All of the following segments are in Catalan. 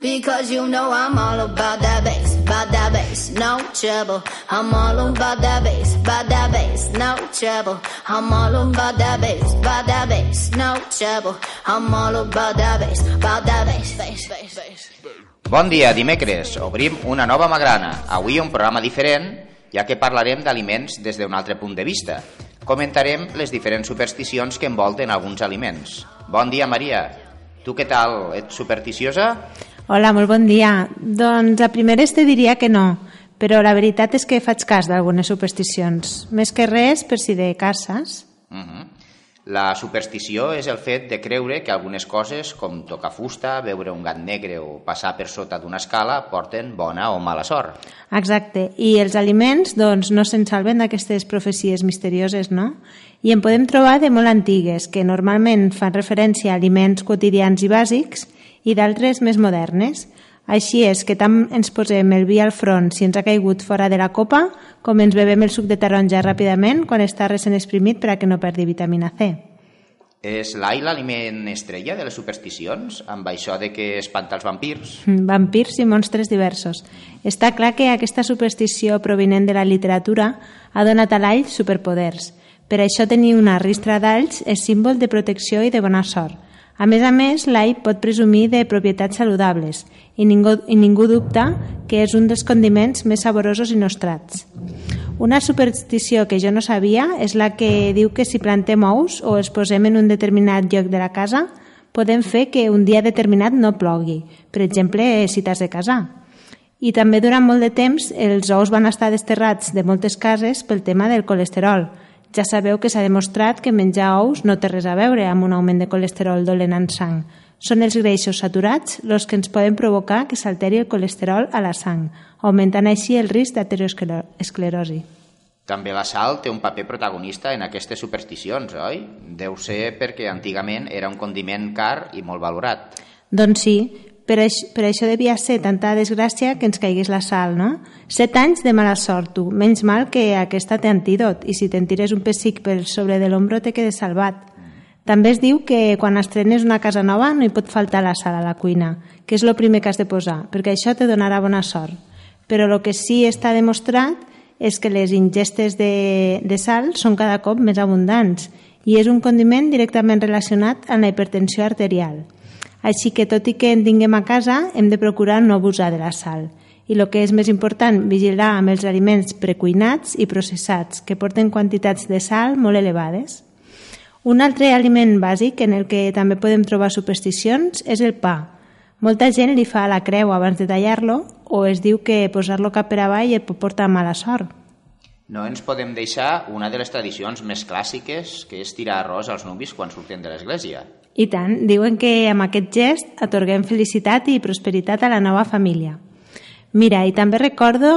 Because you know I'm all about that bass, about that bass, no trouble. I'm all about that bass, about that bass, no trouble. I'm all about that bass, about that bass, no trouble. I'm all about that bass, about that bass, bass, bass, bass. Bon dia, dimecres. Obrim una nova magrana. Avui un programa diferent, ja que parlarem d'aliments des d'un altre punt de vista. Comentarem les diferents supersticions que envolten alguns aliments. Bon dia, Maria. Tu què tal? Ets supersticiosa? Hola, molt bon dia. Doncs la primera te diria que no, però la veritat és que faig cas d'algunes supersticions. Més que res per si de cases. Uh -huh. La superstició és el fet de creure que algunes coses, com tocar fusta, veure un gat negre o passar per sota d'una escala, porten bona o mala sort. Exacte. I els aliments, doncs, no se'n salven d'aquestes profecies misterioses, no? I en podem trobar de molt antigues, que normalment fan referència a aliments quotidians i bàsics, i d'altres més modernes. Així és que tant ens posem el vi al front si ens ha caigut fora de la copa com ens bebem el suc de taronja ràpidament quan està recent exprimit per a que no perdi vitamina C. És l'ai l'aliment estrella de les supersticions, amb això de que espanta els vampirs? Mm, vampirs i monstres diversos. Està clar que aquesta superstició provinent de la literatura ha donat a l'all superpoders. Per això tenir una ristra d'alls és símbol de protecció i de bona sort. A més a més, l'all pot presumir de propietats saludables i ningú, i ningú dubta que és un dels condiments més saborosos i nostrats. Una superstició que jo no sabia és la que diu que si plantem ous o els posem en un determinat lloc de la casa, podem fer que un dia determinat no plogui, per exemple, si t'has de casar. I també durant molt de temps els ous van estar desterrats de moltes cases pel tema del colesterol, ja sabeu que s'ha demostrat que menjar ous no té res a veure amb un augment de colesterol dolent en sang. Són els greixos saturats els que ens poden provocar que s'alteri el colesterol a la sang, augmentant així el risc d'aterosclerosi. També la sal té un paper protagonista en aquestes supersticions, oi? Deu ser perquè antigament era un condiment car i molt valorat. Doncs sí, per, això, per això devia ser tanta desgràcia que ens caigués la sal, no? Set anys de mala sort, tu. Menys mal que aquesta té antídot i si te'n tires un pessic per sobre de l'ombro te quedes salvat. També es diu que quan estrenes una casa nova no hi pot faltar la sal a la cuina, que és el primer que has de posar, perquè això te donarà bona sort. Però el que sí està demostrat és que les ingestes de, de sal són cada cop més abundants i és un condiment directament relacionat amb la hipertensió arterial. Així que, tot i que en tinguem a casa, hem de procurar no abusar de la sal. I el que és més important, vigilar amb els aliments precuinats i processats, que porten quantitats de sal molt elevades. Un altre aliment bàsic en el que també podem trobar supersticions és el pa. Molta gent li fa la creu abans de tallar-lo o es diu que posar-lo cap per avall et pot portar mala sort. No ens podem deixar una de les tradicions més clàssiques, que és tirar arròs als nuvis quan surten de l'església. I tant, diuen que amb aquest gest atorguem felicitat i prosperitat a la nova família. Mira, i també recordo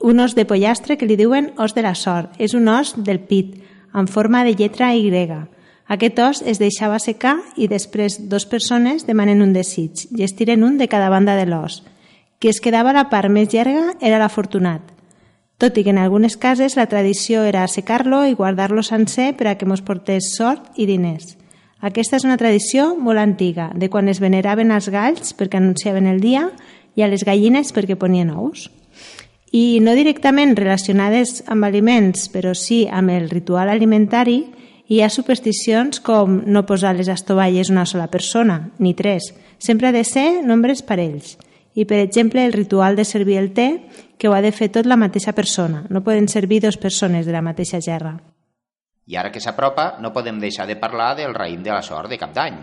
un os de pollastre que li diuen os de la sort. És un os del pit, en forma de lletra Y. Aquest os es deixava secar i després dos persones demanen un desig i es tiren un de cada banda de l'os. Qui es quedava la part més llarga era l'afortunat. Tot i que en algunes cases la tradició era secar-lo i guardar-lo sencer per a que mos portés sort i diners. Aquesta és una tradició molt antiga, de quan es veneraven els galls perquè anunciaven el dia i a les gallines perquè ponien ous. I no directament relacionades amb aliments, però sí amb el ritual alimentari, hi ha supersticions com no posar les estovalles una sola persona, ni tres. Sempre ha de ser nombres parells. I, per exemple, el ritual de servir el té, que ho ha de fer tot la mateixa persona. No poden servir dues persones de la mateixa gerra. I ara que s'apropa, no podem deixar de parlar del raïm de la sort de Cap d'Any.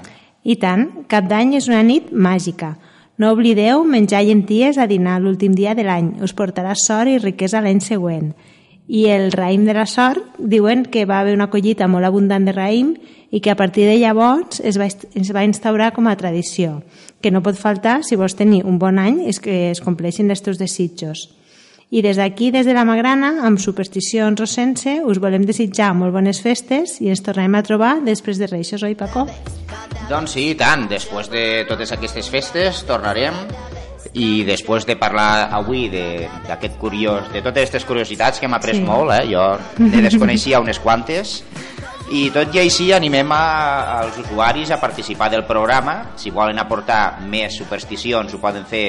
I tant, Cap d'Any és una nit màgica. No oblideu menjar llenties a dinar l'últim dia de l'any. Us portarà sort i riquesa l'any següent. I el raïm de la sort diuen que va haver una collita molt abundant de raïm i que a partir de llavors es va, es va instaurar com a tradició, que no pot faltar si vols tenir un bon any és que es compleixin els teus desitjos. I des d'aquí, des de la Magrana, amb supersticions o sense, us volem desitjar molt bones festes i ens tornem a trobar després de Reixos, oi, Paco? Doncs sí, tant. Després de totes aquestes festes tornarem i després de parlar avui d'aquest curiós, de totes aquestes curiositats que hem après sí. molt, eh? jo ne desconeixia unes quantes, I tot i així animem a, als usuaris a participar del programa. Si volen aportar més supersticions ho poden fer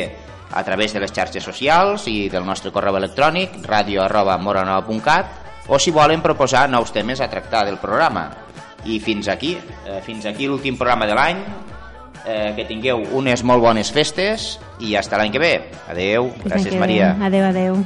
a través de les xarxes socials i del nostre correu electrònic radio arroba moranova.cat o si volen proposar nous temes a tractar del programa. I fins aquí, eh, fins aquí l'últim programa de l'any. Eh, que tingueu unes molt bones festes i hasta l'any que ve. Adeu, gràcies Maria. Adeu, adeu.